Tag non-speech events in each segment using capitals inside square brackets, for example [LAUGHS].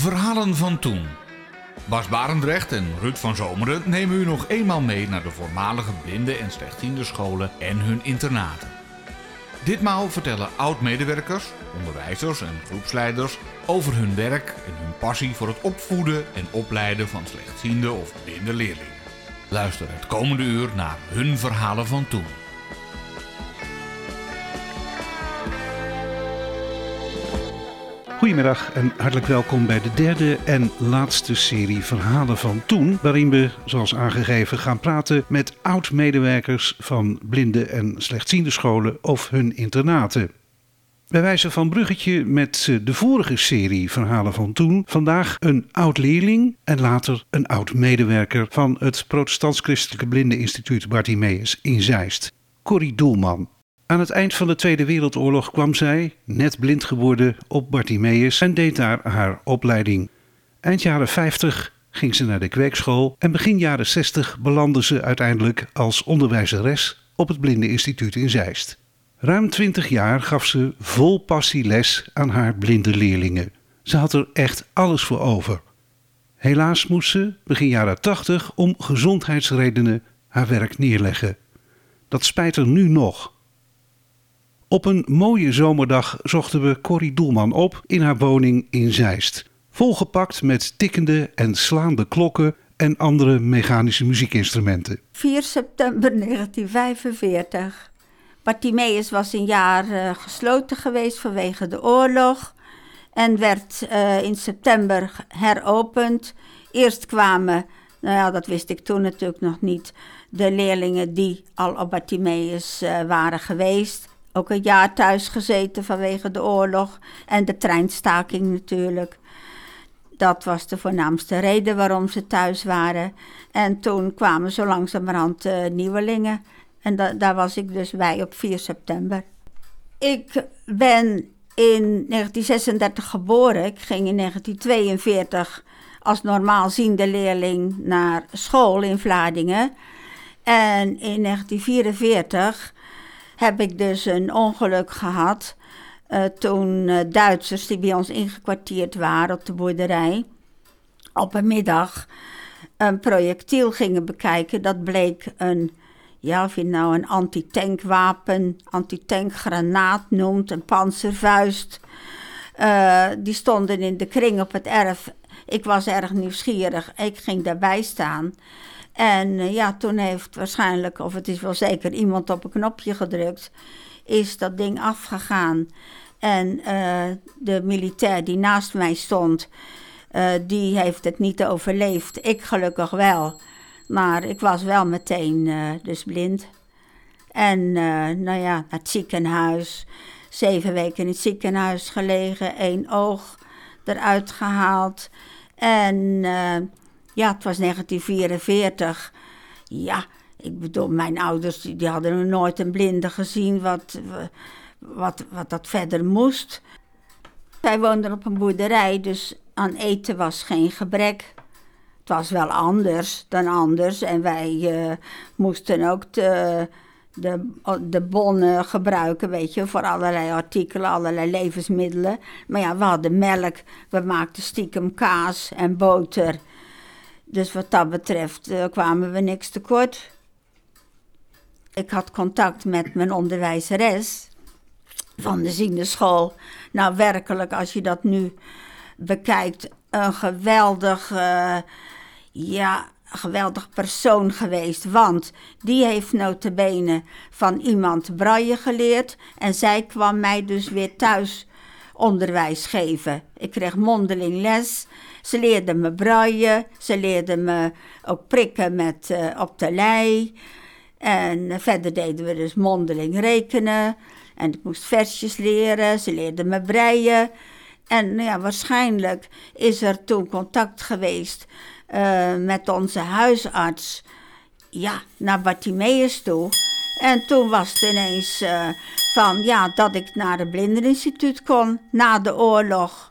Verhalen van toen. Bas Barendrecht en Ruud van Zomeren nemen u nog eenmaal mee naar de voormalige blinde en slechtziende scholen en hun internaten. Ditmaal vertellen oud-medewerkers, onderwijzers en groepsleiders over hun werk en hun passie voor het opvoeden en opleiden van slechtziende of blinde leerlingen. Luister het komende uur naar hun verhalen van toen. Goedemiddag en hartelijk welkom bij de derde en laatste serie Verhalen van Toen, waarin we, zoals aangegeven, gaan praten met oud-medewerkers van blinde en slechtziende scholen of hun internaten. Bij wijze van bruggetje met de vorige serie Verhalen van Toen, vandaag een oud-leerling en later een oud-medewerker van het Protestants-Christelijke Blindeninstituut Bartimeus in Zeist, Corrie Doelman. Aan het eind van de Tweede Wereldoorlog kwam zij, net blind geworden, op Bartimeus en deed daar haar opleiding. Eind jaren 50 ging ze naar de kweekschool en begin jaren 60 belandde ze uiteindelijk als onderwijzeres op het Blindeninstituut in Zeist. Ruim 20 jaar gaf ze vol passie les aan haar blinde leerlingen. Ze had er echt alles voor over. Helaas moest ze, begin jaren 80, om gezondheidsredenen haar werk neerleggen. Dat spijt er nu nog. Op een mooie zomerdag zochten we Corrie Doelman op in haar woning in Zeist. Volgepakt met tikkende en slaande klokken en andere mechanische muziekinstrumenten. 4 september 1945. Bartimeus was een jaar uh, gesloten geweest vanwege de oorlog en werd uh, in september heropend. Eerst kwamen, nou ja, dat wist ik toen natuurlijk nog niet, de leerlingen die al op Bartimeus uh, waren geweest ook een jaar thuis gezeten vanwege de oorlog en de treinstaking natuurlijk. Dat was de voornaamste reden waarom ze thuis waren. En toen kwamen zo langzamerhand uh, nieuwelingen. En da daar was ik dus bij op 4 september. Ik ben in 1936 geboren. Ik ging in 1942 als normaalziende leerling naar school in Vlaardingen. En in 1944 heb ik dus een ongeluk gehad. Uh, toen uh, Duitsers die bij ons ingekwartierd waren op de boerderij, op een middag een projectiel gingen bekijken. Dat bleek een, ja, of je nou een antitankwapen, antitankgranaat noemt, een panzervuist. Uh, die stonden in de kring op het erf. Ik was erg nieuwsgierig. Ik ging daarbij staan. En uh, ja, toen heeft waarschijnlijk, of het is wel zeker, iemand op een knopje gedrukt, is dat ding afgegaan. En uh, de militair die naast mij stond, uh, die heeft het niet overleefd. Ik gelukkig wel. Maar ik was wel meteen dus blind. En nou ja, naar het ziekenhuis. Zeven weken in het ziekenhuis gelegen, één oog eruit gehaald. En ja, het was 1944. Ja, ik bedoel, mijn ouders die, hadden nog nooit een blinde gezien wat, wat, wat dat verder moest. Zij woonden op een boerderij, dus aan eten was geen gebrek. Het was wel anders dan anders. En wij uh, moesten ook de, de, de bonnen gebruiken, weet je, voor allerlei artikelen, allerlei levensmiddelen. Maar ja, we hadden melk, we maakten stiekem kaas en boter. Dus wat dat betreft uh, kwamen we niks tekort. Ik had contact met mijn onderwijzeres van de ziende school. Nou, werkelijk, als je dat nu bekijkt, een geweldig, ja, geweldig persoon geweest. Want die heeft notabene van iemand braille geleerd. En zij kwam mij dus weer thuis onderwijs geven. Ik kreeg mondeling les. Ze leerde me braaien. Ze leerde me ook prikken met, uh, op de lei. En verder deden we dus mondeling rekenen. En ik moest versjes leren. Ze leerde me breien. En nou ja, waarschijnlijk is er toen contact geweest uh, met onze huisarts. Ja, naar Bartimeus toe. En toen was het ineens van ja, dat ik naar het Blindeninstituut kon na de oorlog.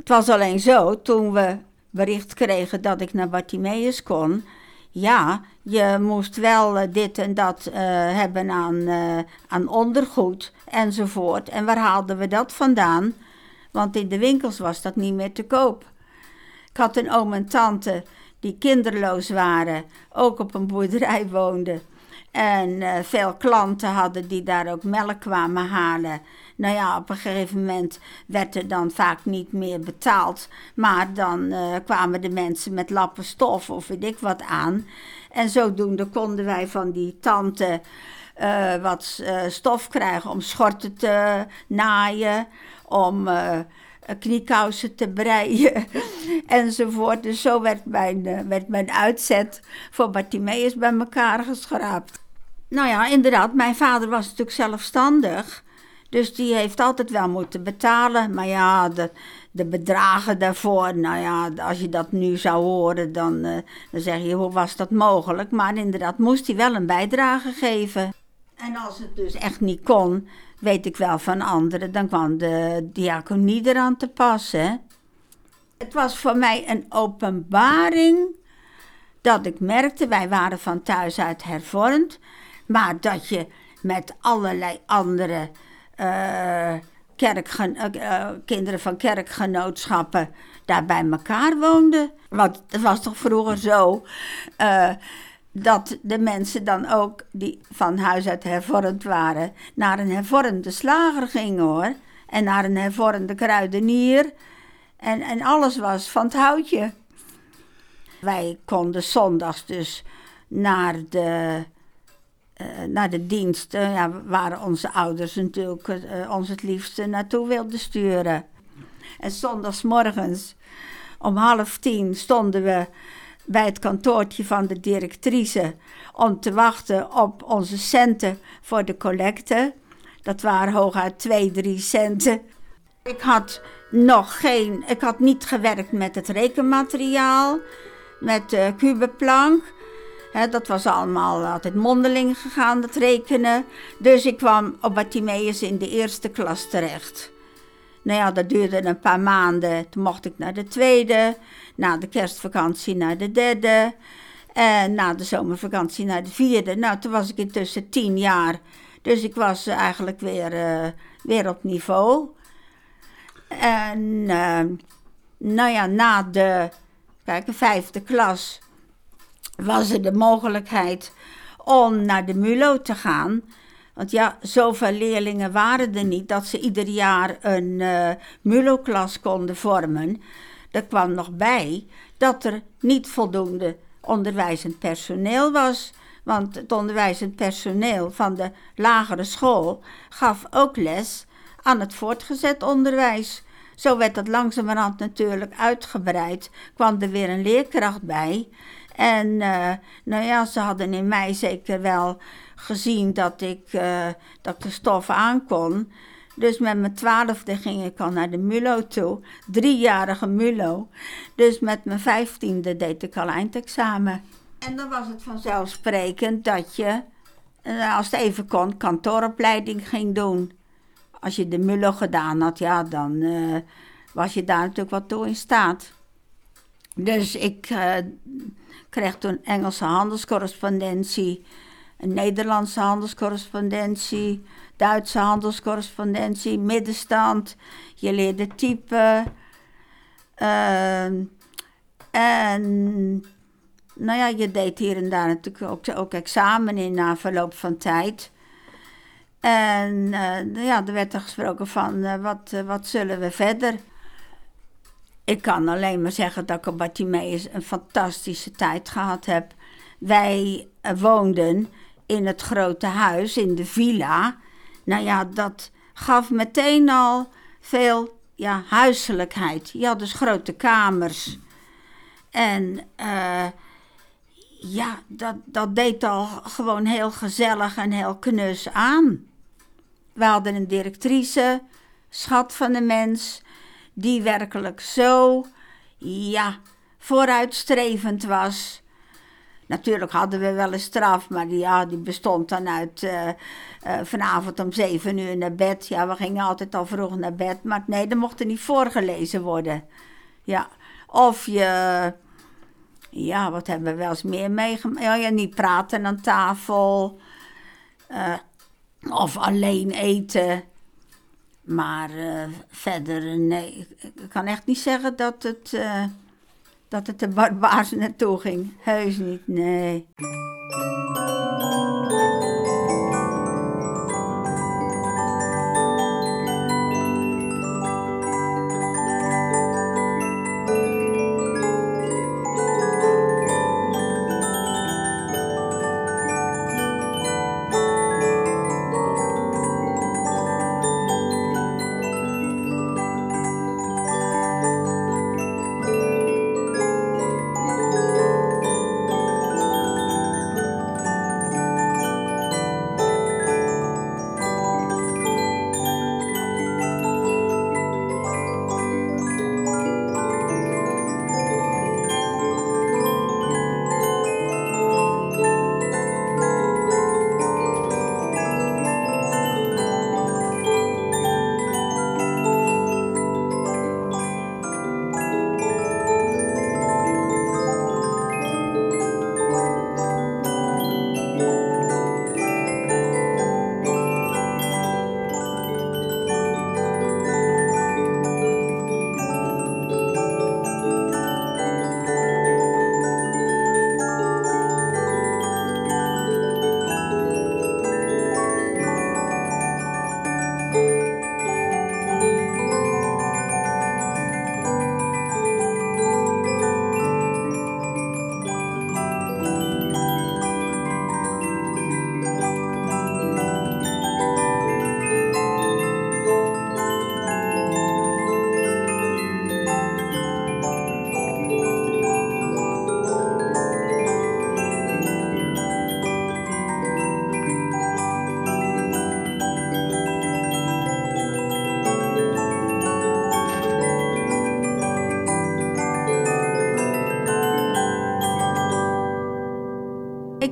Het was alleen zo, toen we bericht kregen dat ik naar Bartimeus kon. Ja, je moest wel uh, dit en dat uh, hebben aan, uh, aan ondergoed enzovoort. En waar haalden we dat vandaan? Want in de winkels was dat niet meer te koop. Ik had een oom en tante die kinderloos waren, ook op een boerderij woonden. En eh, veel klanten hadden die daar ook melk kwamen halen. Nou ja, op een gegeven moment werd er dan vaak niet meer betaald. Maar dan eh, kwamen de mensen met lappen stof of weet ik wat aan. En zodoende konden wij van die tante uh, wat stof krijgen om schorten te naaien, om kniekousen te breien [LAUGHS] enzovoort. Dus zo werd mijn, werd mijn uitzet voor Bartimeus bij elkaar geschraapt. Nou ja, inderdaad, mijn vader was natuurlijk zelfstandig. Dus die heeft altijd wel moeten betalen. Maar ja, de, de bedragen daarvoor, nou ja, als je dat nu zou horen, dan, uh, dan zeg je, hoe was dat mogelijk? Maar inderdaad, moest hij wel een bijdrage geven. En als het dus echt niet kon, weet ik wel van anderen, dan kwam de diaconie eraan te passen. Het was voor mij een openbaring dat ik merkte, wij waren van thuis uit hervormd, maar dat je met allerlei andere uh, kinderen van kerkgenootschappen daar bij elkaar woonden. Want het was toch vroeger zo dat de mensen dan ook die van huis uit hervormd waren, naar een hervormde slager gingen hoor. En naar een hervormde kruidenier. En, en alles was van het houtje. Wij konden zondags dus naar de naar de dienst, uh, ja, waar onze ouders natuurlijk uh, ons het liefste naartoe wilden sturen. En zondagsmorgens om half tien stonden we bij het kantoortje van de directrice om te wachten op onze centen voor de collecte. Dat waren hooguit 2, 3 centen. Ik had nog geen, ik had niet gewerkt met het rekenmateriaal, met de kubeplank dat was allemaal altijd mondeling gegaan, dat rekenen. Dus ik kwam op Bartimeus in de eerste klas terecht. Nou ja, dat duurde een paar maanden. Toen mocht ik naar de tweede. Na de kerstvakantie naar de derde. En na de zomervakantie naar de vierde. Nou, toen was ik intussen tien jaar. Dus ik was eigenlijk weer, uh, weer op niveau. En uh, nou ja, na de kijk, vijfde klas was er de mogelijkheid om naar de MULO te gaan. Want ja, zoveel leerlingen waren er niet dat ze ieder jaar een uh, MULO-klas konden vormen. Er kwam nog bij dat er niet voldoende onderwijzend personeel was. Want het onderwijzend personeel van de lagere school gaf ook les aan het voortgezet onderwijs. Zo werd dat langzamerhand natuurlijk uitgebreid, kwam er weer een leerkracht bij. En uh, nou ja, ze hadden in mij zeker wel gezien dat ik, uh, dat de stof aankon. Dus met mijn twaalfde ging ik al naar de MULO toe. Driejarige MULO. Dus met mijn vijftiende deed ik al eindexamen. En dan was het vanzelfsprekend dat je, uh, als het even kon, kantooropleiding ging doen. Als je de MULO gedaan had, ja, dan was je daar natuurlijk wat toe in staat. Dus ik kreeg toen Engelse handelscorrespondentie, Nederlandse handelscorrespondentie, Duitse handelscorrespondentie, middenstand. Je leerde typen. Uh, en nou ja, je deed hier en daar natuurlijk ook, ook examen in na verloop van tijd. En uh, ja, er werd er gesproken van uh, wat, uh, wat zullen we verder? Ik kan alleen maar zeggen dat ik op Bartimeus een fantastische tijd gehad heb. Wij eh, woonden in het grote huis, in de villa. Nou ja, dat gaf meteen al veel ja, huiselijkheid. Je had dus grote kamers. En uh, ja, dat, dat deed al gewoon heel gezellig en heel knus aan. We hadden een directrice, schat van de mens die werkelijk zo, ja, vooruitstrevend was. Natuurlijk hadden we wel een straf, maar die, ja, die bestond dan uit uh, uh, vanavond om zeven uur naar bed. Ja, we gingen altijd al vroeg naar bed, maar nee, er mocht er niet voorgelezen worden. Ja, of je, ja, wat hebben we wel eens meer meegemaakt? Ja, ja, niet praten aan tafel. Uh, of alleen eten. Maar uh, verder, nee, ik kan echt niet zeggen dat het, uh, dat het de barbaars naartoe ging. Heus niet, nee.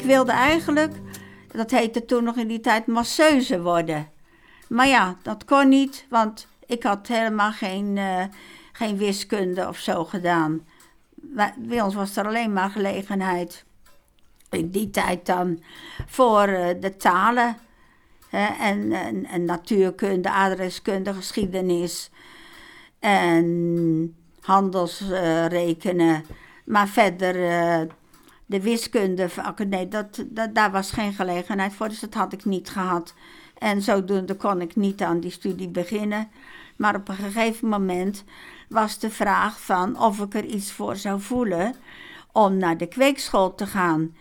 Wilde eigenlijk, dat heette toen nog in die tijd, masseuse worden. Maar ja, dat kon niet, want ik had helemaal geen, uh, geen wiskunde of zo gedaan. Bij ons was er alleen maar gelegenheid. In die tijd dan voor uh, de talen. Hè, en, en, natuurkunde, adreskunde, geschiedenis. En handelsrekenen. Maar verder de wiskunde, nee, dat, dat, daar was geen gelegenheid voor, dus dat had ik niet gehad. En zodoende kon ik niet aan die studie beginnen. Maar op een gegeven moment was de vraag van of ik er iets voor zou voelen om naar de kweekschool te gaan.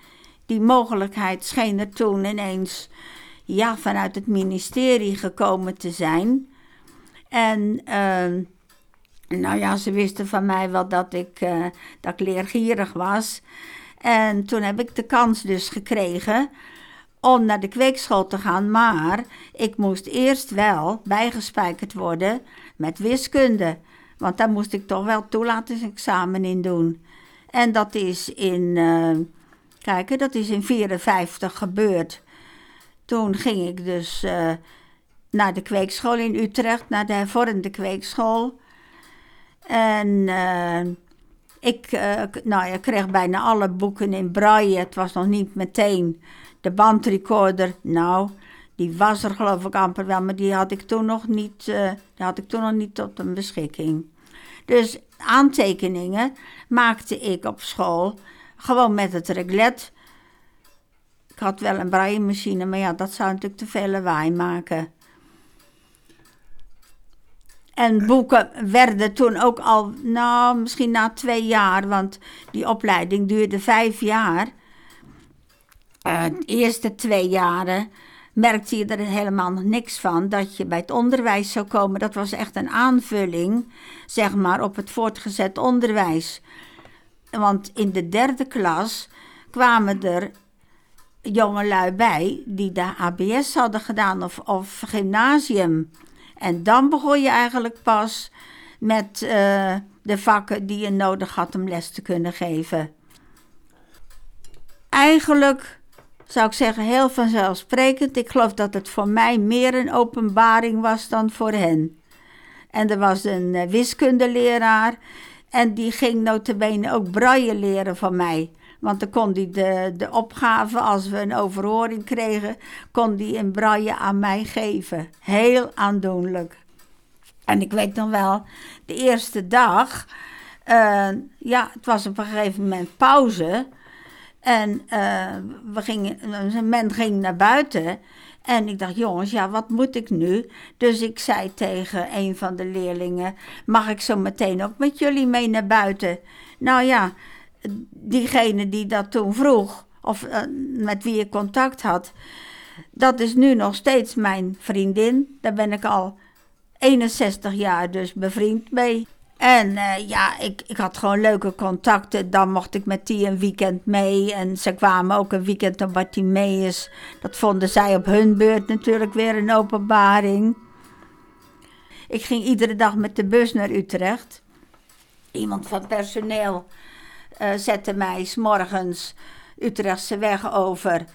Die mogelijkheid scheen er toen ineens ja, vanuit het ministerie gekomen te zijn. En uh, nou ja, ze wisten van mij wel dat ik, uh, dat ik leergierig was. En toen heb ik de kans dus gekregen om naar de kweekschool te gaan. Maar ik moest eerst wel bijgespijkerd worden met wiskunde. Want daar moest ik toch wel toelatingsexamen in doen. En dat is in, uh, kijk, dat is in 54 gebeurd. Toen ging ik dus uh, naar de kweekschool in Utrecht, naar de hervormde kweekschool. En uh, ik uh, nou, ja, kreeg bijna alle boeken in braille. Het was nog niet meteen de bandrecorder. Nou, die was er geloof ik amper wel, maar die had ik toen nog niet, die had ik toen nog niet tot een beschikking. Dus aantekeningen maakte ik op school gewoon met het reglet. Ik had wel een braille machine, maar ja, dat zou natuurlijk te veel lawaai maken. En boeken werden toen ook al, nou, misschien na twee jaar, want die opleiding duurde vijf jaar. Uh, de eerste twee jaren merkte je er helemaal niks van dat je bij het onderwijs zou komen. Dat was echt een aanvulling, zeg maar, op het voortgezet onderwijs. Want in de derde klas kwamen er jongelui bij die de ABS hadden gedaan of, of gymnasium. En dan begon je eigenlijk pas met uh, de vakken die je nodig had om les te kunnen geven. Eigenlijk zou ik zeggen heel vanzelfsprekend. Ik geloof dat het voor mij meer een openbaring was dan voor hen. En er was een uh, wiskundeleraar en die ging notabene ook braille leren van mij. Want dan kon hij de, de opgave, als we een overhoring kregen, kon hij in braille aan mij geven. Heel aandoenlijk. En ik weet nog wel, de eerste dag Uh, ja, het was op een gegeven moment pauze. En uh, we gingen, men ging naar buiten. En ik dacht, jongens, ja, wat moet ik nu? Dus ik zei tegen een van de leerlingen: Mag ik zo meteen ook met jullie mee naar buiten? Nou ja, diegene die dat toen vroeg, of uh, met wie ik contact had, dat is nu nog steeds mijn vriendin. Daar ben ik al 61 jaar dus bevriend mee. En uh, ja, ik, ik had gewoon leuke contacten. Dan mocht ik met die een weekend mee. En ze kwamen ook een weekend op Bartimeus. Dat vonden zij op hun beurt natuurlijk weer een openbaring. Ik ging iedere dag met de bus naar Utrecht. Iemand van personeel uh, zette mij s morgens Utrechtse weg over.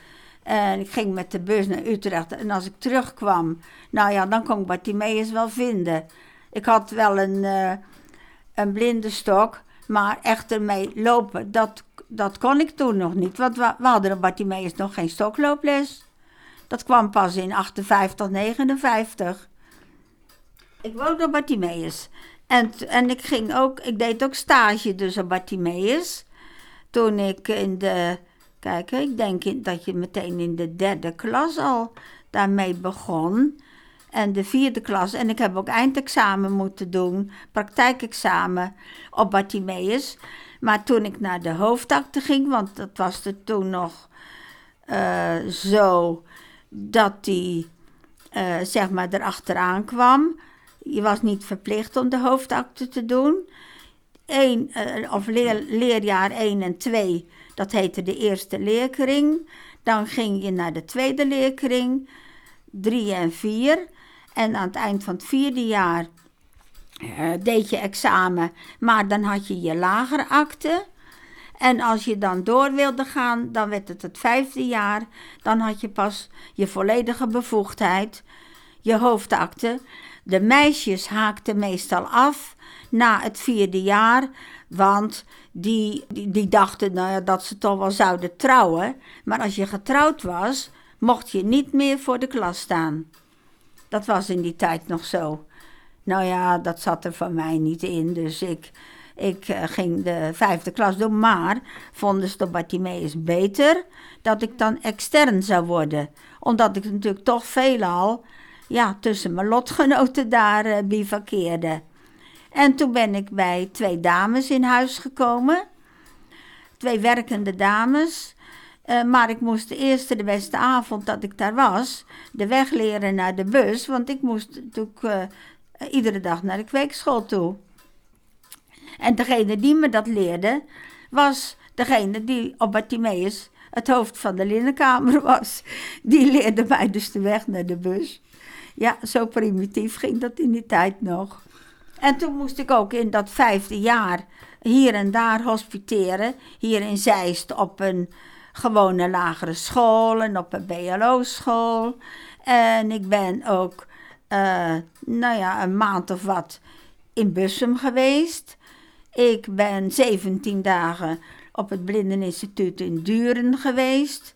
En ik ging met de bus naar Utrecht. En als ik terugkwam, nou ja, dan kon ik Bartimeus wel vinden. Ik had wel een, uh, een blinde stok, maar echt ermee lopen, dat, dat kon ik toen nog niet. Want we, hadden op Bartimeus nog geen stoklooples. Dat kwam pas in 58, 59. Ik woonde op Bartimeus. En, en ik ging ook, ik deed ook stage dus op Bartimeus. Toen ik in de Kijk, ik denk dat je meteen in de derde klas al daarmee begon. En de vierde klas. En ik heb ook eindexamen moeten doen, praktijkexamen op Bartimeus. Maar toen ik naar de hoofdakte ging, want dat was er toen nog uh, zo dat die uh, zeg maar erachteraan kwam. Je was niet verplicht om de hoofdakte te doen. Eén, uh, of leer, leerjaar 1 en 2 dat heette de eerste leerkring. Dan ging je naar de tweede leerkring, drie en vier. En aan het eind van het vierde jaar uh, deed je examen, maar dan had je je lagere akte. En als je dan door wilde gaan, dan werd het het vijfde jaar. Dan had je pas je volledige bevoegdheid, je hoofdakte. De meisjes haakten meestal af na het vierde jaar, want die, die, die dachten nou ja, dat ze toch wel zouden trouwen. Maar als je getrouwd was, mocht je niet meer voor de klas staan. Dat was in die tijd nog zo. Nou ja, dat zat er van mij niet in, dus ik, ik uh, ging de vijfde klas doen. Maar vonden ze op Bartimeus beter dat ik dan extern zou worden. Omdat ik natuurlijk toch veelal ja, tussen mijn lotgenoten daar uh, bivakkeerde. En toen ben ik bij twee dames in huis gekomen. Twee werkende dames. Uh, maar ik moest de eerste, de beste avond dat ik daar was, de weg leren naar de bus. Want ik moest natuurlijk uh, iedere dag naar de kweekschool toe. En degene die me dat leerde, was degene die op Bartimeus het hoofd van de linnenkamer was. Die leerde mij dus de weg naar de bus. Ja, zo primitief ging dat in die tijd nog. En toen moest ik ook in dat vijfde jaar hier en daar hospiteren. Hier in Zeist op een gewone lagere school en op een BLO-school. En ik ben ook, uh, nou ja, een maand of wat in Bussum geweest. Ik ben 17 dagen op het Blindeninstituut in Duren geweest.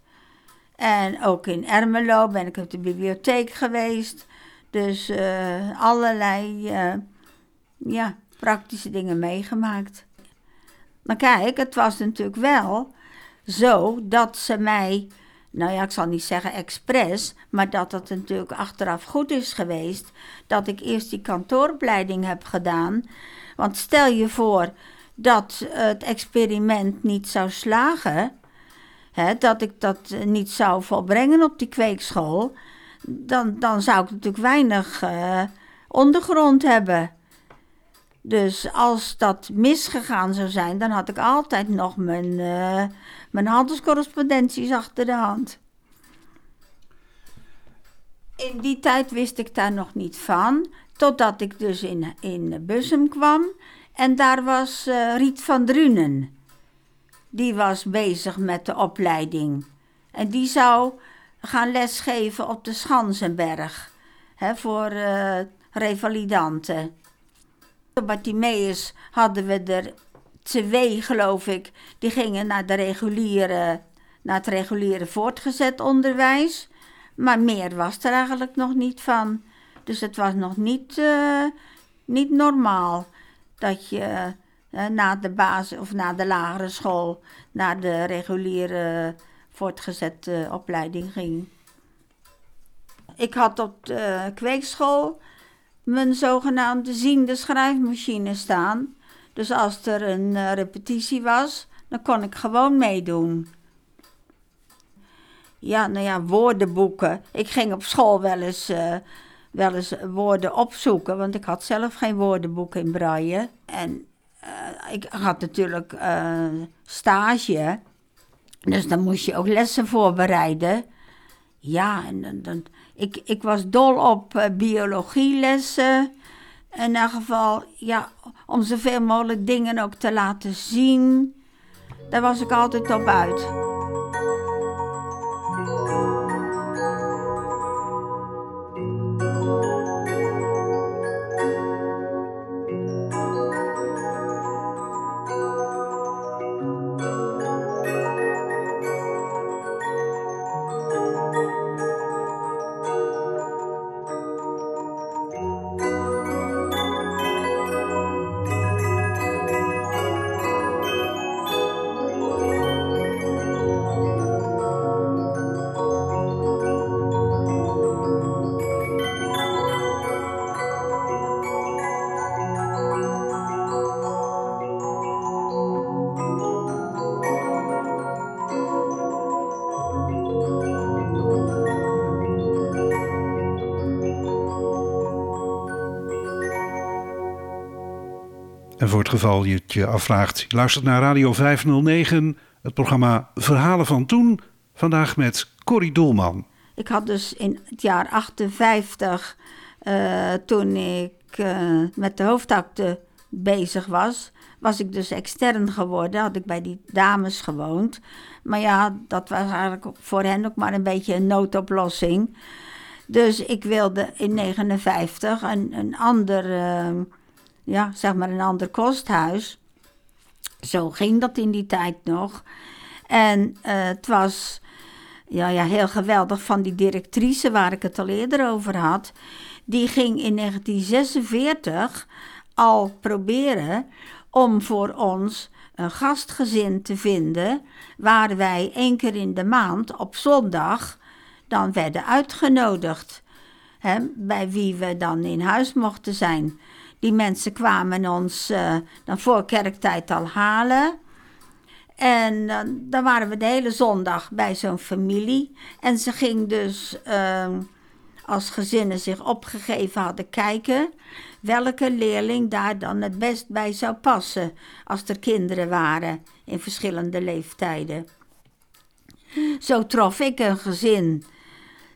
En ook in Ermelo ben ik op de bibliotheek geweest. Dus uh, allerlei uh, ja, praktische dingen meegemaakt. Maar kijk, het was natuurlijk wel zo dat ze mij, nou ja, ik zal niet zeggen expres, maar dat het natuurlijk achteraf goed is geweest dat ik eerst die kantooropleiding heb gedaan. Want stel je voor dat het experiment niet zou slagen, dat ik dat niet zou volbrengen op die kweekschool, dan, dan zou ik natuurlijk weinig uh, ondergrond hebben. Dus als dat misgegaan zou zijn, dan had ik altijd nog mijn, uh, mijn handelscorrespondenties achter de hand. In die tijd wist ik daar nog niet van, totdat ik dus in, in Bussum kwam. En daar was Riet van Drunen. Die was bezig met de opleiding. En die zou gaan lesgeven op de Schansenberg hè, voor uh, revalidanten. Bartimeus hadden we er twee, geloof ik, die gingen naar, de reguliere, naar het reguliere voortgezet onderwijs. Maar meer was er eigenlijk nog niet van. Dus het was nog niet, uh, niet normaal dat je eh, na de basis of na de lagere school naar de reguliere voortgezette opleiding ging. Ik had op de kweekschool mijn zogenaamde ziende schrijfmachine staan. Dus als er een eh, repetitie was, dan kon ik gewoon meedoen. Ja, nou ja, woordenboeken. Ik ging op school wel eens, wel eens woorden opzoeken, want ik had zelf geen woordenboek in braille. En uh, ik had natuurlijk stage, dus dan moest je ook lessen voorbereiden. Ja, en dan, ik, ik was dol op biologielessen. In ieder geval, ja, om zoveel mogelijk dingen ook te laten zien. Daar was ik altijd op uit. Voor het geval je het je afvraagt, je luistert naar Radio 509, het programma Verhalen van Toen. Vandaag met Corrie Doelman. Ik had dus in het jaar 58, uh, toen ik uh, met de hoofdakte bezig was, was ik dus extern geworden. Had ik bij die dames gewoond. Maar ja, dat was eigenlijk voor hen ook maar een beetje een noodoplossing. Dus ik wilde in 59 een, een ander. Uh, ja, zeg maar een ander kosthuis. Zo ging dat in die tijd nog. En uh, het was ja, ja, heel geweldig van die directrice waar ik het al eerder over had. Die ging in 1946 al proberen om voor ons een gastgezin te vinden. Waar wij één keer in de maand op zondag dan werden uitgenodigd. Hè, bij wie we dan in huis mochten zijn. Die mensen kwamen ons uh, dan voor kerktijd al halen. En uh, dan waren we de hele zondag bij zo'n familie. En ze ging dus, uh, als gezinnen zich opgegeven hadden, kijken welke leerling daar dan het best bij zou passen. Als er kinderen waren in verschillende leeftijden. Zo trof ik een gezin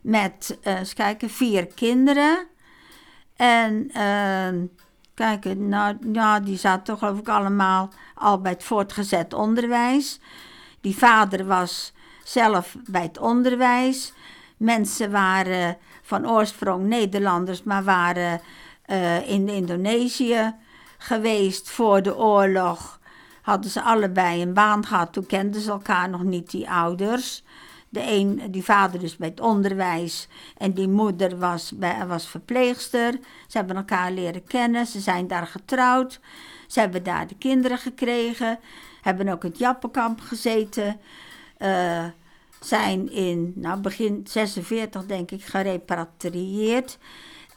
met, uh, eens kijken, vier kinderen. En Kijk, nou, die zaten geloof ik allemaal al bij het voortgezet onderwijs. Die vader was zelf bij het onderwijs. Mensen waren van oorsprong Nederlanders, maar waren uh, in Indonesië geweest voor de oorlog. Hadden ze allebei een baan gehad, toen kenden ze elkaar nog niet, die ouders. De een, die vader dus bij het onderwijs en die moeder was, bij, was verpleegster. Ze hebben elkaar leren kennen, ze zijn daar getrouwd. Ze hebben daar de kinderen gekregen, hebben ook in het Jappenkamp gezeten. Uh, zijn in nou, begin 46 denk ik gerepatrieerd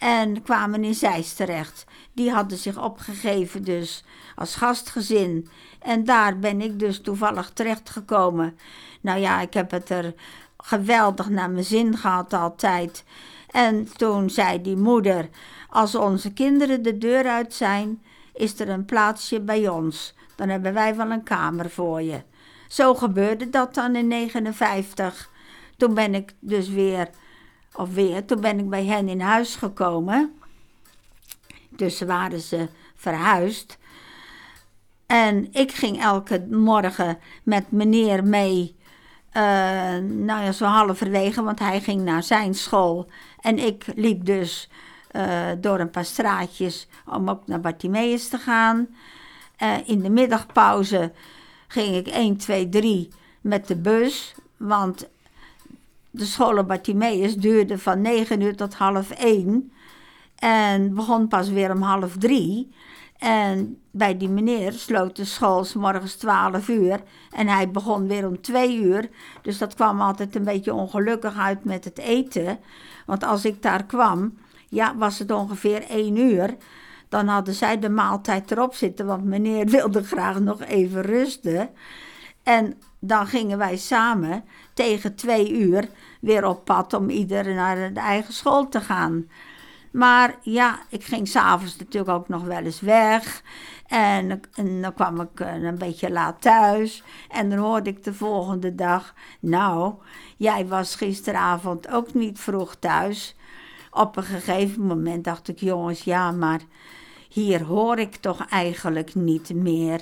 en kwamen in Zeist terecht. Die hadden zich opgegeven dus als gastgezin. En daar ben ik dus toevallig terechtgekomen. Nou ja, ik heb het er geweldig naar mijn zin gehad altijd. En toen zei die moeder: Als onze kinderen de deur uit zijn, is er een plaatsje bij ons. Dan hebben wij wel een kamer voor je. Zo gebeurde dat dan in 59. Toen ben ik dus weer, of weer, toen ben ik bij hen in huis gekomen. Dus waren ze verhuisd. En ik ging elke morgen met meneer mee uh, nou ja, zo halverwege, want hij ging naar zijn school. En ik liep dus uh, door een paar straatjes om ook naar Bartimeus te gaan. Uh, in de middagpauze ging ik 1, 2, 3 met de bus. Want de school op Bartimeus duurde van 9 uur tot half 1. En begon pas weer om half 3. En bij die meneer sloot de school s morgens 12 uur en hij begon weer om 2 uur. Dus dat kwam altijd een beetje ongelukkig uit met het eten. Want als ik daar kwam, ja, was het ongeveer 1 uur. Dan hadden zij de maaltijd erop zitten, want meneer [LAUGHS] wilde graag nog even rusten. En dan gingen wij samen tegen twee uur weer op pad om ieder naar de eigen school te gaan. Maar ja, ik ging s'avonds natuurlijk ook nog wel eens weg. En, en, dan kwam ik eh, een beetje laat thuis. En dan hoorde ik de volgende dag: Nou, jij was gisteravond ook niet vroeg thuis. Op een gegeven moment dacht ik: Jongens, ja, maar hier hoor ik toch eigenlijk niet meer.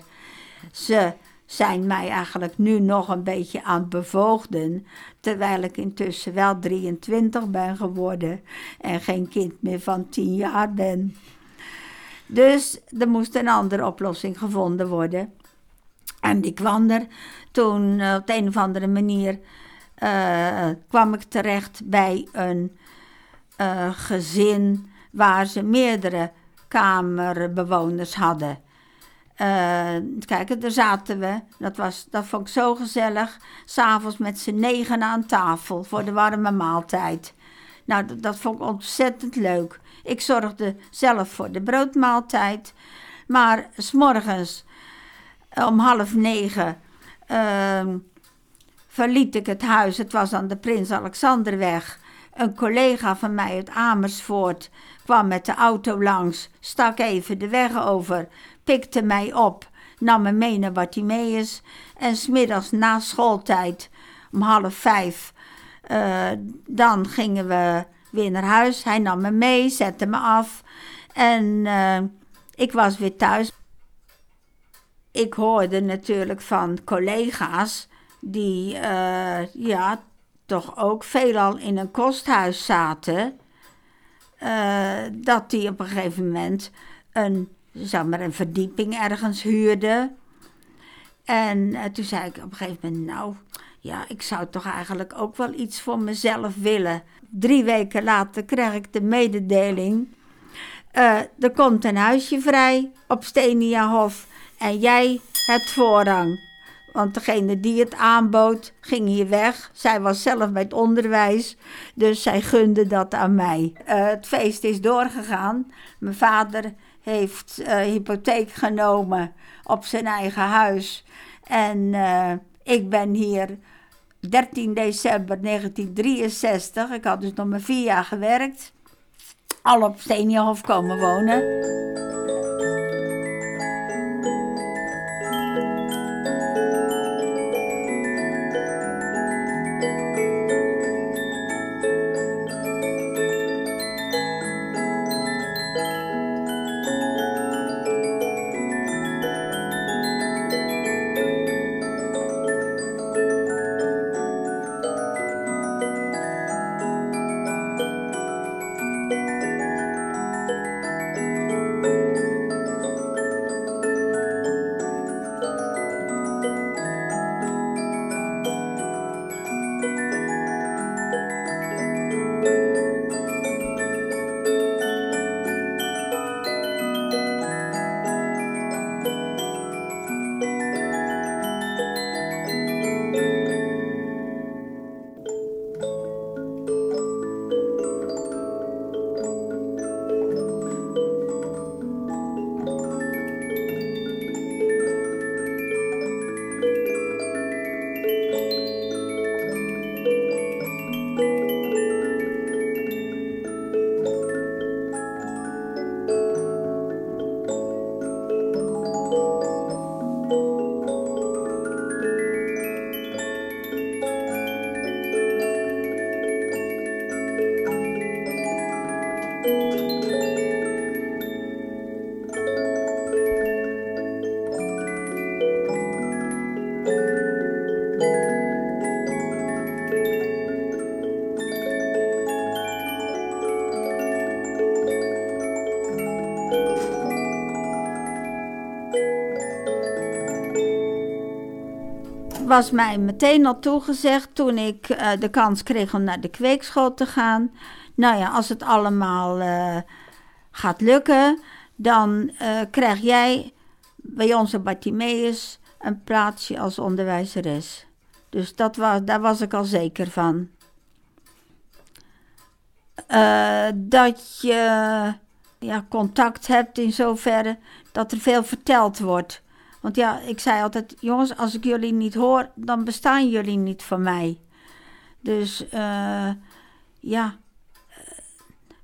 Ze zijn mij eigenlijk nu nog een beetje aan het bevoogden, terwijl ik intussen wel 23 ben geworden en geen kind meer van 10 jaar ben. Dus er moest een andere oplossing gevonden worden. En die kwam er toen uh, op de een of andere manier uh, kwam ik terecht bij een uh, gezin waar ze meerdere kamerbewoners hadden. Uh, kijk, daar zaten we. Dat, was, dat vond ik zo gezellig. S'avonds met z'n negen aan tafel voor de warme maaltijd. Nou, dat, dat, vond ik ontzettend leuk. Ik zorgde zelf voor de broodmaaltijd. Maar s'morgens om half negen uh, verliet ik het huis. Het was aan de Prins Alexanderweg. Een collega van mij uit Amersfoort kwam met de auto langs, stak even de weg over, pikte mij op, nam me mee naar Bartimeus en smiddags na schooltijd om half vijf, uh, dan gingen we weer naar huis. Hij nam me mee, zette me af en uh, ik was weer thuis. Ik hoorde natuurlijk van collega's die uh, ja, toch ook veelal in een kosthuis zaten. Dat die op een gegeven moment een, zeg maar, een verdieping ergens huurde. En uh, toen zei ik op een gegeven moment, nou, ja, ik zou toch eigenlijk ook wel iets voor mezelf willen. Drie weken later kreeg ik de mededeling, uh, er komt een huisje vrij op Steniahof en jij hebt voorrang. Want degene die het aanbood, ging hier weg. Zij was zelf bij het onderwijs, dus zij gunde dat aan mij. Uh, het feest is doorgegaan. Mijn vader heeft uh, hypotheek genomen op zijn eigen huis. En uh, ik ben hier 13 december 1963, ik had dus nog maar vier jaar gewerkt, al op Steenhof komen wonen. Was mij meteen al toegezegd toen ik uh, de kans kreeg om naar de kweekschool te gaan. Nou ja, als het allemaal uh, gaat lukken, dan uh, krijg jij bij onze Bartimeus een plaatsje als onderwijzeres. Dus dat was, daar was ik al zeker van. Dat je ja, contact hebt in zoverre dat er veel verteld wordt. Want ja, ik zei altijd, jongens, als ik jullie niet hoor, dan bestaan jullie niet voor mij. Dus uh, ja,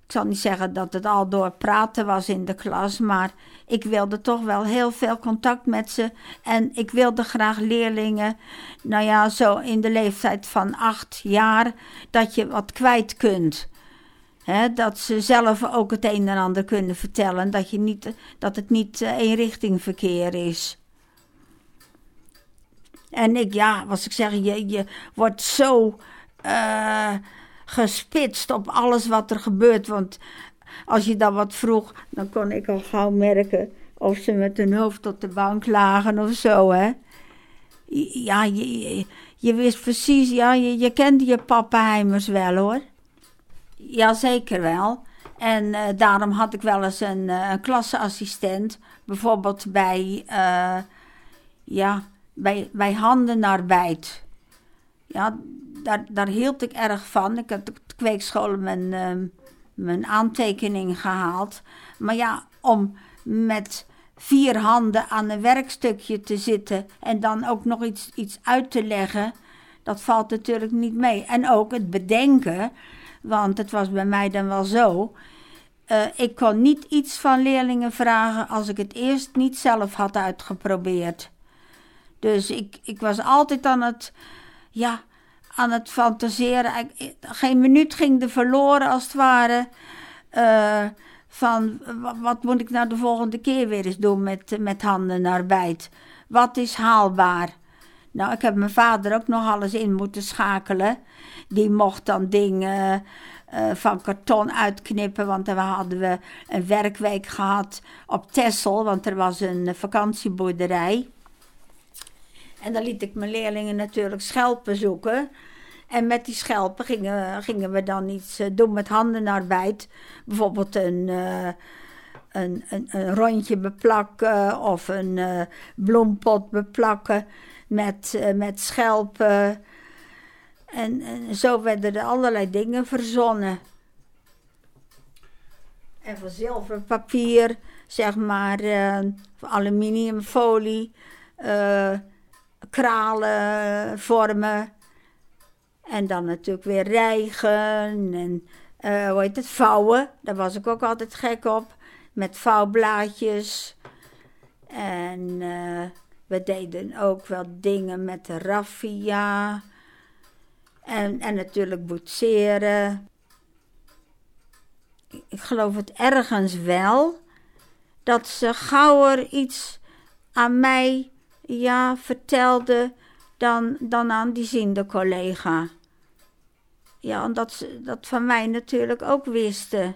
ik zal niet zeggen dat het al door praten was in de klas, maar ik wilde toch wel heel veel contact met ze. En ik wilde graag leerlingen, nou ja, zo in de leeftijd van acht jaar, dat je wat kwijt kunt. He, dat ze zelf ook het een en ander kunnen vertellen. Dat, je niet, dat het niet eenrichtingverkeer is. En ik, ja, wat ik zeg, je, je wordt zo uh, gespitst op alles wat er gebeurt. Want als je dan wat vroeg, dan kon ik al gauw merken of ze met hun hoofd op de bank lagen of zo, hè. Ja, je, je, wist precies, ja, je, je kende je pappenheimers wel, hoor. Ja, zeker wel. En uh, daarom had ik wel eens een, uh, een klasseassistent, bijvoorbeeld bij, ja, bij, bij handenarbeid. Ja, daar, daar hield ik erg van. Ik heb de kweekschool mijn, mijn aantekening gehaald. Maar ja, om met vier handen aan een werkstukje te zitten en dan ook nog iets, iets uit te leggen, dat valt natuurlijk niet mee. En ook het bedenken want het was bij mij dan wel zo. Uh, ik kon niet iets van leerlingen vragen als ik het eerst niet zelf had uitgeprobeerd. Dus ik, ik was altijd aan het, ja, aan het fantaseren. Geen minuut ging er verloren als het ware. Uh, van wat moet ik nou de volgende keer weer eens doen met, met handenarbeid? Wat is haalbaar? Nou, ik heb mijn vader ook nog alles in moeten schakelen. Die mocht dan dingen uh, van karton uitknippen, want dan hadden we een werkweek gehad op Tessel, want er was een vakantieboerderij. En dan liet ik mijn leerlingen natuurlijk schelpen zoeken. En met die schelpen gingen, gingen we dan iets uh, doen met handenarbeid. Bijvoorbeeld een, uh, een, een, rondje beplakken of een bloempot beplakken met, met schelpen. En, en, zo werden er allerlei dingen verzonnen. En van zilverpapier, zeg maar, aluminiumfolie, kralen vormen. En dan natuurlijk weer rijgen en uh, hoe heet het, vouwen. Daar was ik ook altijd gek op. Met vouwblaadjes. En we deden ook wel dingen met raffia. En, en natuurlijk boetseren. Ik geloof het ergens wel. Dat ze gauwer iets aan mij ja, vertelde dan, dan aan die ziende collega. Ja, omdat ze dat van mij natuurlijk ook wisten.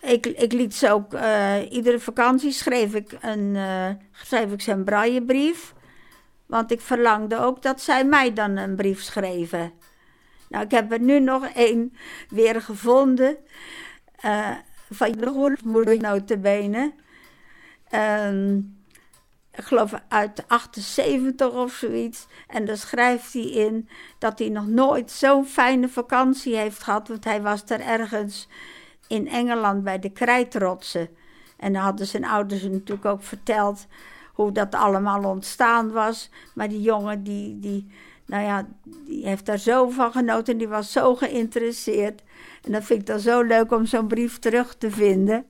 Ik, ik liet ze ook, uh, iedere vakantie schreef ik, een, uh, schreef ik ze een braillebrief. Want ik verlangde ook dat zij mij dan een brief schreven. Nou, ik heb er nu nog één weer gevonden. Uh, van de moeder notabene. Um, ik geloof uit 78 of zoiets. En daar schrijft hij in dat hij nog nooit zo'n fijne vakantie heeft gehad. Want hij was er ergens in Engeland bij de krijtrotsen. En dan hadden zijn ouders natuurlijk ook verteld hoe dat allemaal ontstaan was. Maar die jongen, die, die, nou ja, die heeft daar zo van genoten en die was zo geïnteresseerd. En dat vind ik dan zo leuk om zo'n brief terug te vinden.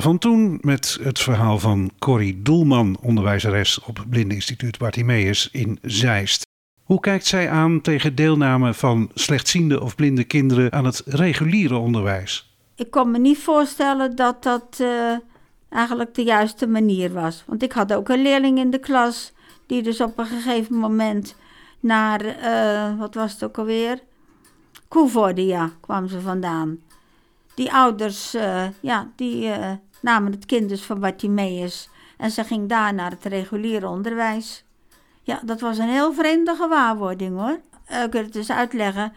Van toen met het verhaal van Corrie Doelman, onderwijzeres op het Blindeninstituut Bartimeus in Zeist. Hoe kijkt zij aan tegen deelname van slechtziende of blinde kinderen aan het reguliere onderwijs? Ik kon me niet voorstellen dat dat uh, eigenlijk de juiste manier was. Want ik had ook een leerling in de klas die dus op een gegeven moment naar, uh, wat was het ook alweer? Koevoorde, ja, kwam ze vandaan. Die ouders, uh, ja, die namen het kind dus van Bartimeus en ze ging daar naar het reguliere onderwijs. Ja, dat was een heel vreemde gewaarwording hoor. Uh, ik kan het dus uitleggen.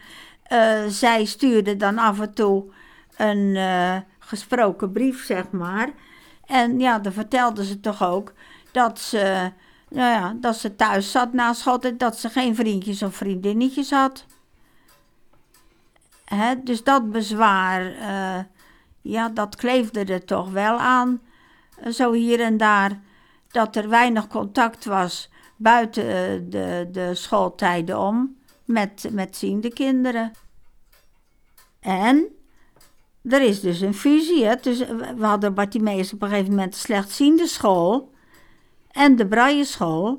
Uh, zij stuurde dan af en toe een uh, gesproken brief, zeg maar. En ja, dan vertelde ze toch ook dat ze, nou ja, dat ze thuis zat na school en dat ze geen vriendjes of vriendinnetjes had. Dus dat bezwaar, ja, dat kleefde er toch wel aan. zo hier en daar, dat er weinig contact was buiten eh, de, de schooltijden om met, met ziende kinderen. En er is dus een fusie. Hè? Dus we hadden Bartimeus op een gegeven moment de slechtziende school en de braille school.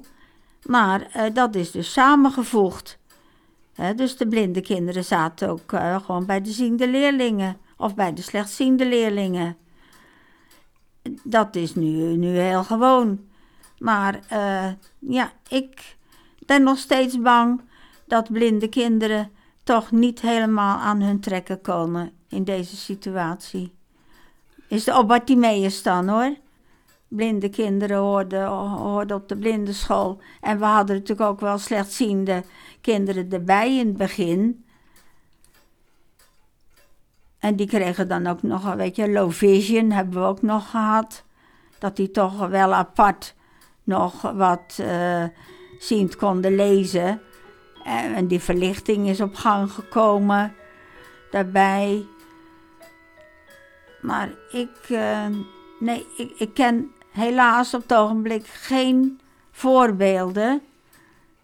Maar uh, dat is dus samengevoegd. Hè? Dus de blinde kinderen zaten ook gewoon bij de ziende leerlingen of bij de slechtziende leerlingen. Dat is nu, nu heel gewoon. Maar uh, ja, ik ben nog steeds bang dat blinde kinderen toch niet helemaal aan hun trekken komen in deze situatie. Is de Bartimeus dan hoor. Blinde kinderen hoorden, hoorden op de blindenschool. En we hadden natuurlijk ook wel slechtziende kinderen erbij in het begin. En die kregen dan ook nog een beetje low vision, hebben we ook nog gehad. Dat die toch wel apart nog wat uh, ziend konden lezen. En die verlichting is op gang gekomen daarbij. Maar ik, uh, nee, ik, ik ken helaas op het ogenblik geen voorbeelden.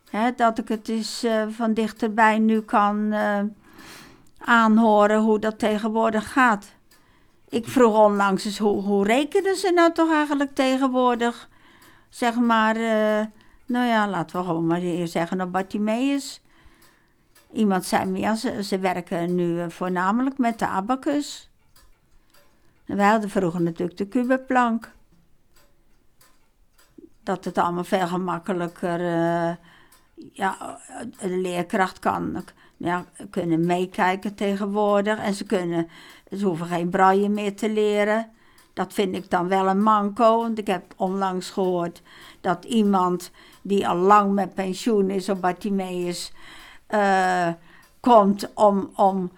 Hè, dat ik het uh, van dichterbij nu kan aanhoren hoe dat tegenwoordig gaat. Ik vroeg onlangs eens, hoe, hoe rekenen ze nou toch eigenlijk tegenwoordig? zeg maar, uh, nou ja, laten we gewoon maar zeggen op Bartimeus. Iemand zei me, ja, ze, ze werken nu eh, voornamelijk met de abacus. En wij hadden vroeger natuurlijk de kubeplank. Dat het allemaal veel gemakkelijker, uh, ja, de leerkracht kan ja, kunnen meekijken tegenwoordig. En ze, kunnen, ze hoeven geen braille meer te leren. Dat vind ik dan wel een manco. Want ik heb onlangs gehoord dat iemand die al lang met pensioen is op Bartimeus... Uh, komt om, om,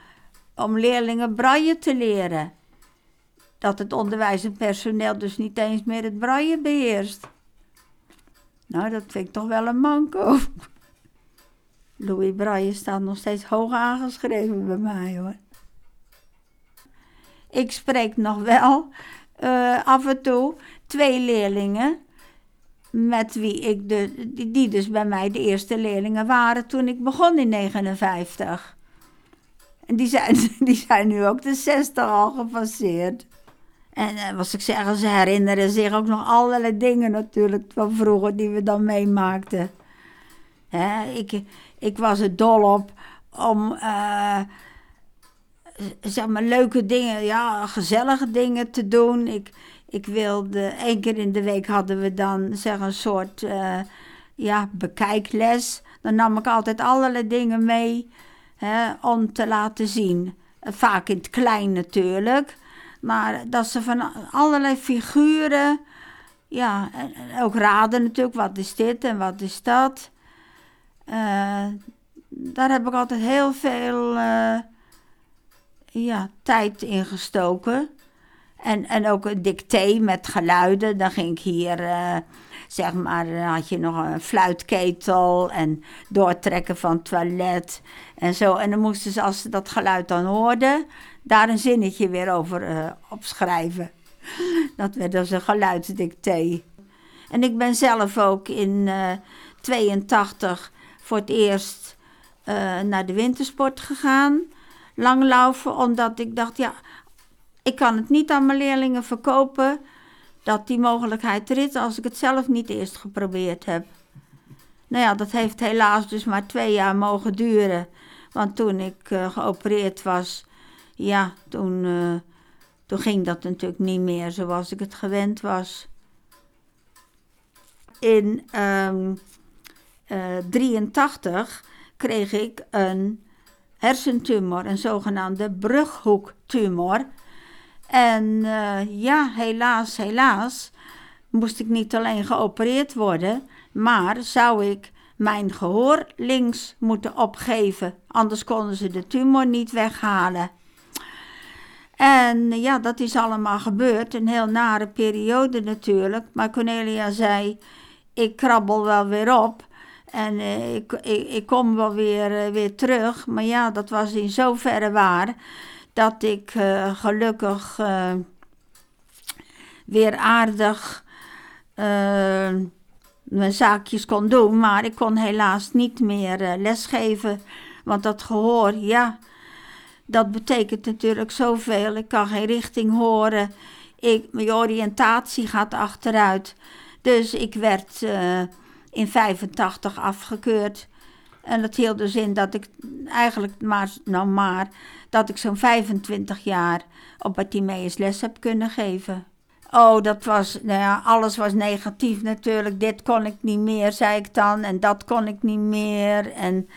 om leerlingen braille te leren. Dat het onderwijs en personeel dus niet eens meer het braille beheerst. Nou, dat vind ik toch wel een manco. Louis Braille staat nog steeds hoog aangeschreven bij mij hoor. Ik spreek nog wel uh, af en toe twee leerlingen. Met wie ik de, die dus bij mij de eerste leerlingen waren toen ik begon in 59. En die zijn, [LAUGHS] die zijn nu ook de 60 al gepasseerd. En uh, wat ik zeggen, ze herinneren zich ook nog allerlei dingen natuurlijk van vroeger die we dan meemaakten. Hè, ik, ik was er dol op om uh, zeg maar, leuke dingen, ja, gezellige dingen te doen. Ik, ik wilde, één keer in de week hadden we dan zeg een soort uh, ja, bekijkles. Dan nam ik altijd allerlei dingen mee hè, om te laten zien. Vaak in het klein natuurlijk. Maar dat ze van allerlei figuren, ja, ook raden natuurlijk, wat is dit en wat is dat. Uh, daar heb ik altijd heel veel uh, ja, tijd ingestoken. En, en ook een dicté met geluiden. Dan ging ik hier, uh, zeg maar, had je nog een fluitketel en doortrekken van toilet en zo. En dan moesten ze, als ze dat geluid dan hoorden, daar een zinnetje weer over opschrijven. [LAUGHS] Dat werd dus een geluidsdicté. En ik ben zelf ook in uh, 82 voor het eerst uh, naar de wintersport gegaan langlaufen, omdat ik dacht, ja, Ik kan het niet aan mijn leerlingen verkopen dat die mogelijkheid er als ik het zelf niet eerst geprobeerd heb. Nou ja, dat heeft helaas dus maar twee jaar mogen duren. Want toen ik uh, geopereerd was, ja, toen, uh, toen ging dat natuurlijk niet meer zoals ik het gewend was. In uh, 83 kreeg ik een hersentumor, een zogenaamde brughoektumor. En uh, ja, helaas, helaas moest ik niet alleen geopereerd worden, maar zou ik mijn gehoor links moeten opgeven. Anders konden ze de tumor niet weghalen. En ja, dat is allemaal gebeurd. Een heel nare periode natuurlijk. Maar Cornelia zei: Ik krabbel wel weer op. En uh, ik, ik, kom wel weer, uh, weer terug. Maar ja, dat was in zoverre waar. Dat ik uh, gelukkig weer aardig mijn zaakjes kon doen, maar ik kon helaas niet meer lesgeven. Want dat gehoor, ja, dat betekent natuurlijk zoveel. Ik kan geen richting horen. Ik, mijn oriëntatie gaat achteruit. Dus ik werd in 85 afgekeurd. En dat hield dus in dat ik eigenlijk maar, nou maar, dat ik zo'n 25 jaar op Bartimeus les heb kunnen geven. Oh, dat was, nou ja, alles was negatief natuurlijk. Dit kon ik niet meer, zei ik dan. En dat kon ik niet meer. En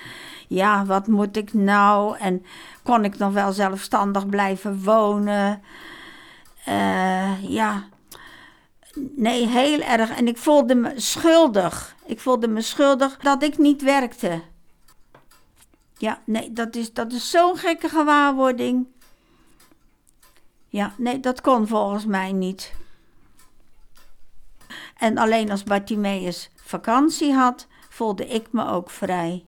ja, wat moet ik nou? En kon ik nog wel zelfstandig blijven wonen? Uh, ja, nee, heel erg. En ik voelde me schuldig. Ik voelde me schuldig dat ik niet werkte. Ja, nee, dat is, dat is zo'n gekke gewaarwording. Ja, nee, dat kon volgens mij niet. En alleen als Bartimeus vakantie had, voelde ik me ook vrij.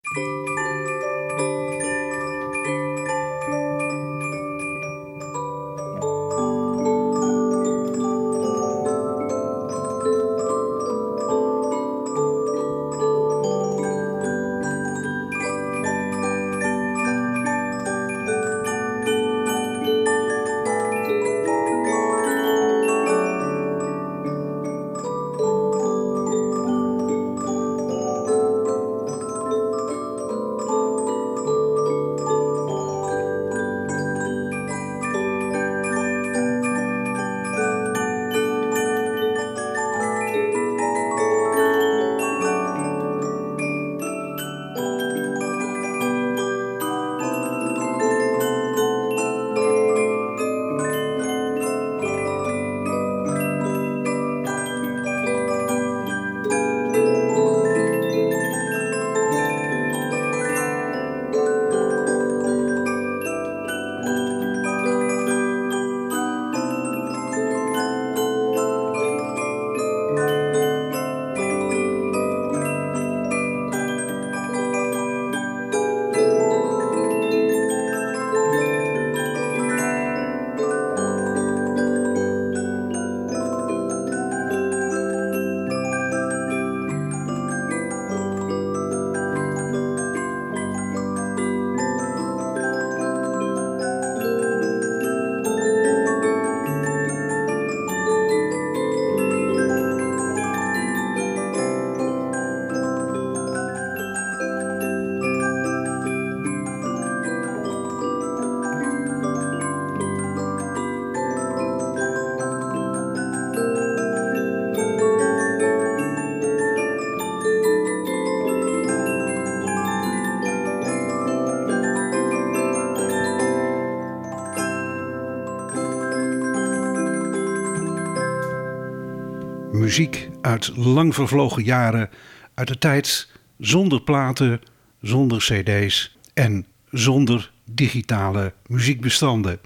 Muziek uit lang vervlogen jaren, uit de tijd zonder platen, zonder cd's en zonder digitale muziekbestanden.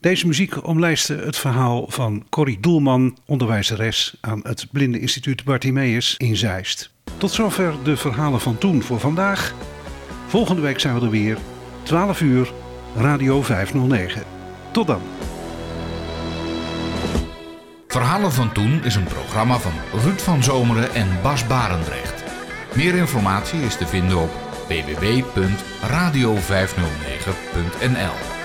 Deze muziek omlijstte het verhaal van Corrie Doelman, onderwijzeres aan het Blinde Instituut Bartimeus in Zeist. Tot zover de verhalen van toen voor vandaag. Volgende week zijn we er weer, 12 uur, Radio 509. Tot dan. Verhalen van Toen is een programma van Ruud van Zomeren en Bas Barendrecht. Meer informatie is te vinden op www.radio509.nl